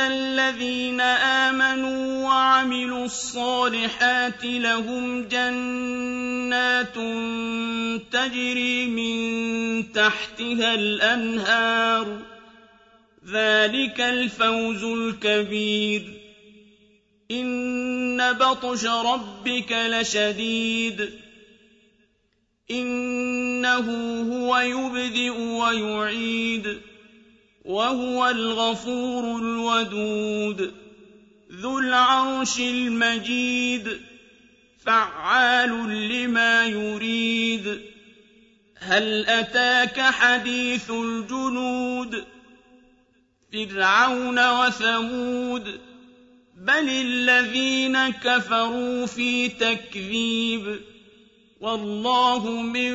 الذين آمنوا وعملوا الصالحات لهم جنات تجري من تحتها الأنهار ذلك الفوز الكبير. إن بطش ربك لشديد. إنه هو يبدئ ويعيد. وهو الغفور الودود. ذو العرش المجيد فعال لما يريد. هل أتاك حديث الجنود؟ فرعون وثمود بل الذين كفروا في تكذيب. والله من